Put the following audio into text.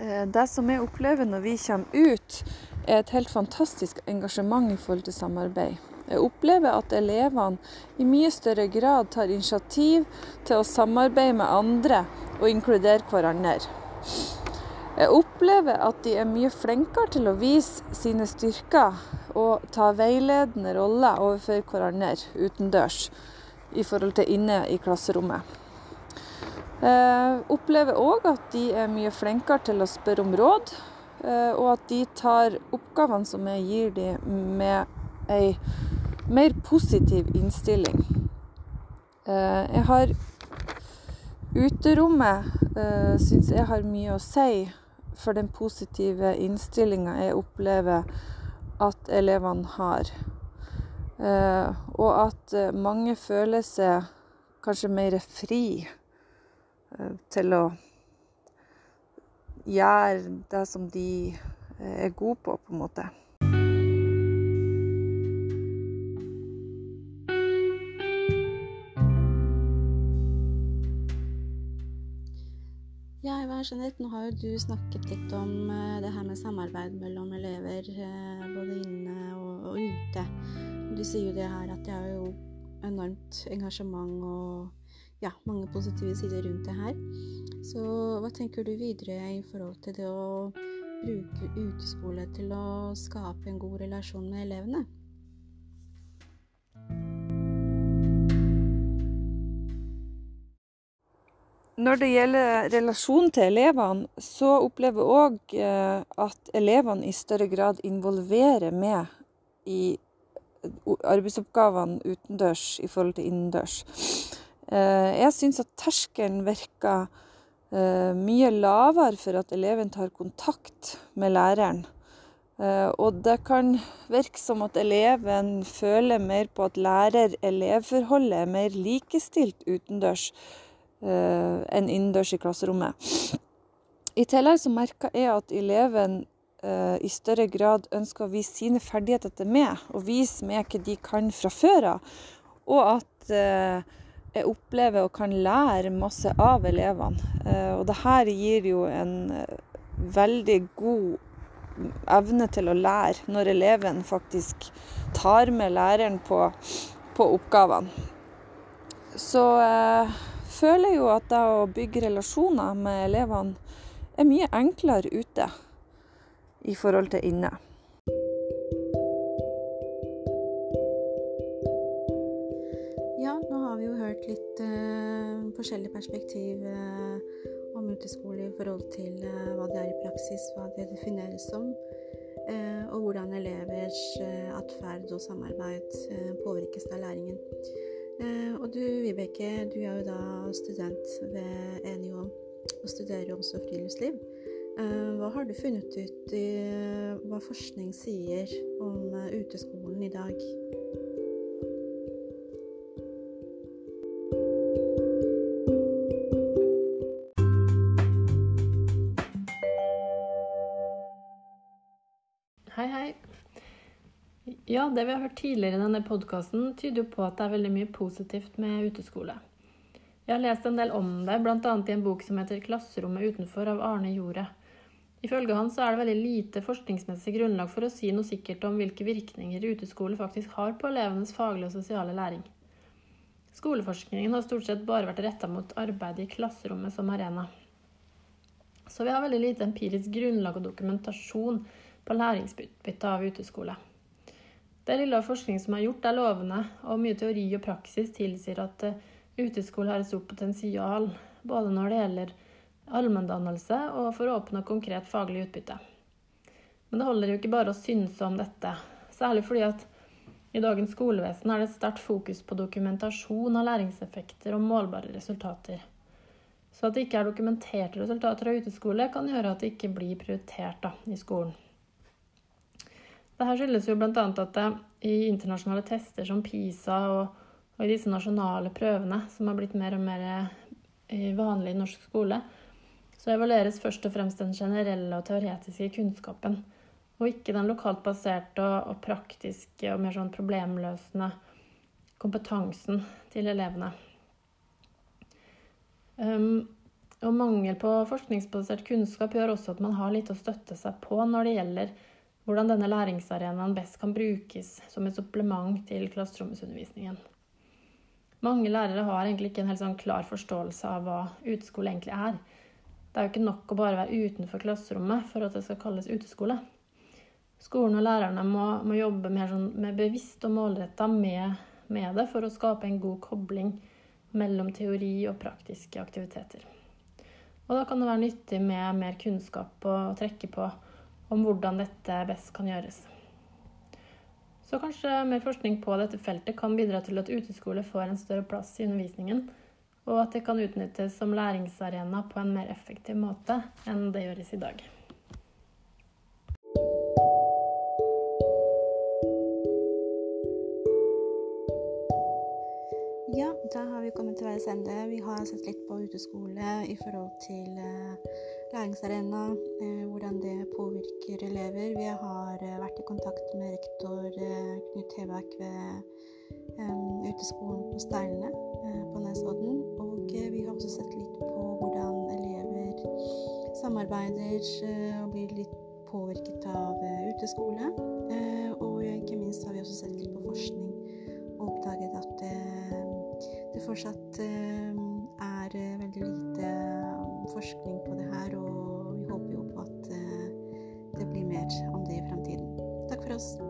Eh, det som jeg opplever når vi kommer ut, er et helt fantastisk engasjement i forhold til samarbeid. Jeg opplever at elevene i mye større grad tar initiativ til å samarbeide med andre og inkludere hverandre. Jeg opplever at de er mye flinkere til å vise sine styrker og ta veiledende roller overfor hverandre utendørs i forhold til inne i klasserommet. Jeg opplever òg at de er mye flinkere til å spørre om råd, eh, og at de tar oppgavene som jeg gir dem med ei mer positiv innstilling. Eh, jeg har Uterommet eh, syns jeg har mye å si for den positive innstillinga jeg opplever at elevene har. Eh, og at uh, mange føler seg kanskje mer fri til å gjøre det som de er gode på, på en måte. Jeanette, nå har jo du snakket litt om eh, det her med samarbeid mellom elever eh, både inne og, og ute. Du sier jo det her at det er jo enormt engasjement og ja, mange positive sider rundt det her. Så hva tenker du videre i forhold til det å bruke uteskole til å skape en god relasjon med elevene? Når det gjelder relasjonen til elevene, så opplever jeg òg eh, at elevene i større grad involverer meg i arbeidsoppgavene utendørs i forhold til innendørs. Eh, jeg syns at terskelen virker eh, mye lavere for at eleven tar kontakt med læreren. Og det kan virke som at eleven føler mer på at lærer-elev-forholdet er mer likestilt utendørs Eh, enn innendørs i klasserommet. I tillegg så merker jeg at eleven i større grad ønsker å vise sine ferdigheter til meg, og vise meg hva de kan fra før av. jeg opplever og kan lære masse av elevene. Uh, og det her gir jo en veldig god evne til å lære, når eleven faktisk tar med læreren på, på oppgavene. Så føler jeg jo at det å bygge relasjoner med elevene er mye enklere ute i forhold til inne. Ja, nå vi jo hørt litt uh, forskjellig perspektiv uh, om uteskole i forhold til uh, hva det er i praksis, hva det defineres som, og hvordan elevers atferd og samarbeid påvirkes av læringen. Eh, og du Vibeke, du er jo da student ved NIO og studerer også friluftsliv. Eh, hva har du funnet ut i hva forskning sier om eh, uteskolen i dag? Hei, hei. Ja, det vi har hørt tidligere i denne podkasten, tyder jo på at det er veldig mye positivt med uteskole. Jeg har lest en del om det, bl.a. i en bok som heter 'Klasserommet utenfor' av Arne Jordet. Ifølge han så er det veldig lite forskningsmessig grunnlag for å si noe sikkert om hvilke virkninger uteskole faktisk har på elevenes faglige og sosiale læring. Skoleforskningen har stort sett bare vært retta mot arbeidet i klasserommet som arena. Så vi har veldig lite empirisk grunnlag og dokumentasjon på læringsbytte av uteskole. Det lille forskning som er gjort, er lovende, og mye teori og praksis tilsier at eh, uteskole har et stort potensial, både når det gjelder allmenndannelse og for å oppnå konkret faglig utbytte. Men det holder jo ikke bare å synse om dette, særlig fordi at i dagens skolevesen er det et sterkt fokus på dokumentasjon av læringseffekter og målbare resultater. Så at det ikke er dokumenterte resultater av uteskole, kan gjøre at det ikke blir prioritert da, i skolen. Dette skyldes jo bl.a. at i internasjonale tester som PISA og, og, i disse nasjonale prøvene, som har blitt mer og mer eh, vanlig i norsk skole, så evalueres først og fremst den generelle og teoretiske kunnskapen, og ikke den lokalt baserte og, og praktiske og mer sånn problemløsende kompetansen til elevene. Um, Og mangel på forskningsbasert kunnskap gjør også at man har litt å støtte seg på når det gjelder hvordan denne læringsarenaen best kan brukes som et supplement til klasserommesundervisningen. Mange lærere har egentlig ikke en helt sånn klar forståelse av hva uteskole egentlig er. Det er jo ikke nok å bare være utenfor klasserommet for at det skal kalles uteskole. Skolen og lærerne må, må jobbe mer sånn, mer bevisst og målretta med, med det for å skape en god kobling mellom teori og praktiske aktiviteter. Og da kan det være nyttig med mer kunnskap å trekke på om hvordan dette best kan gjøres. Så kanskje mer forskning på dette feltet kan bidra til at uteskole får en større plass i undervisningen, og at det kan utnyttes som læringsarena på en mer effektiv måte enn det gjøres i dag. Har vi kommet til veis ende. Vi har sett litt på uteskole i forhold til uh, læringsarena, eh, hvordan det påvirker elever. Vi har eh, vært i kontakt med rektor eh, Knut Hebakk ved uteskolen på Steilene på Nesodden. Og vi har også sett litt på hvordan elever samarbeider og blir litt påvirket av uteskole. Og ikke minst har vi fortsatt er veldig lite forskning på det her, og vi håper jo på at eh, det blir mer om det i fremtiden. Takk for oss.